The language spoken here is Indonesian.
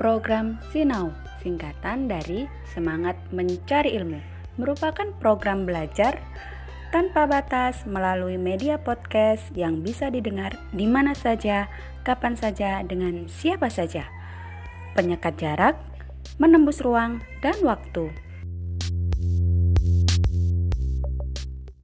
Program Sinau, singkatan dari Semangat Mencari Ilmu, merupakan program belajar tanpa batas melalui media podcast yang bisa didengar di mana saja, kapan saja, dengan siapa saja. Penyekat jarak, menembus ruang dan waktu.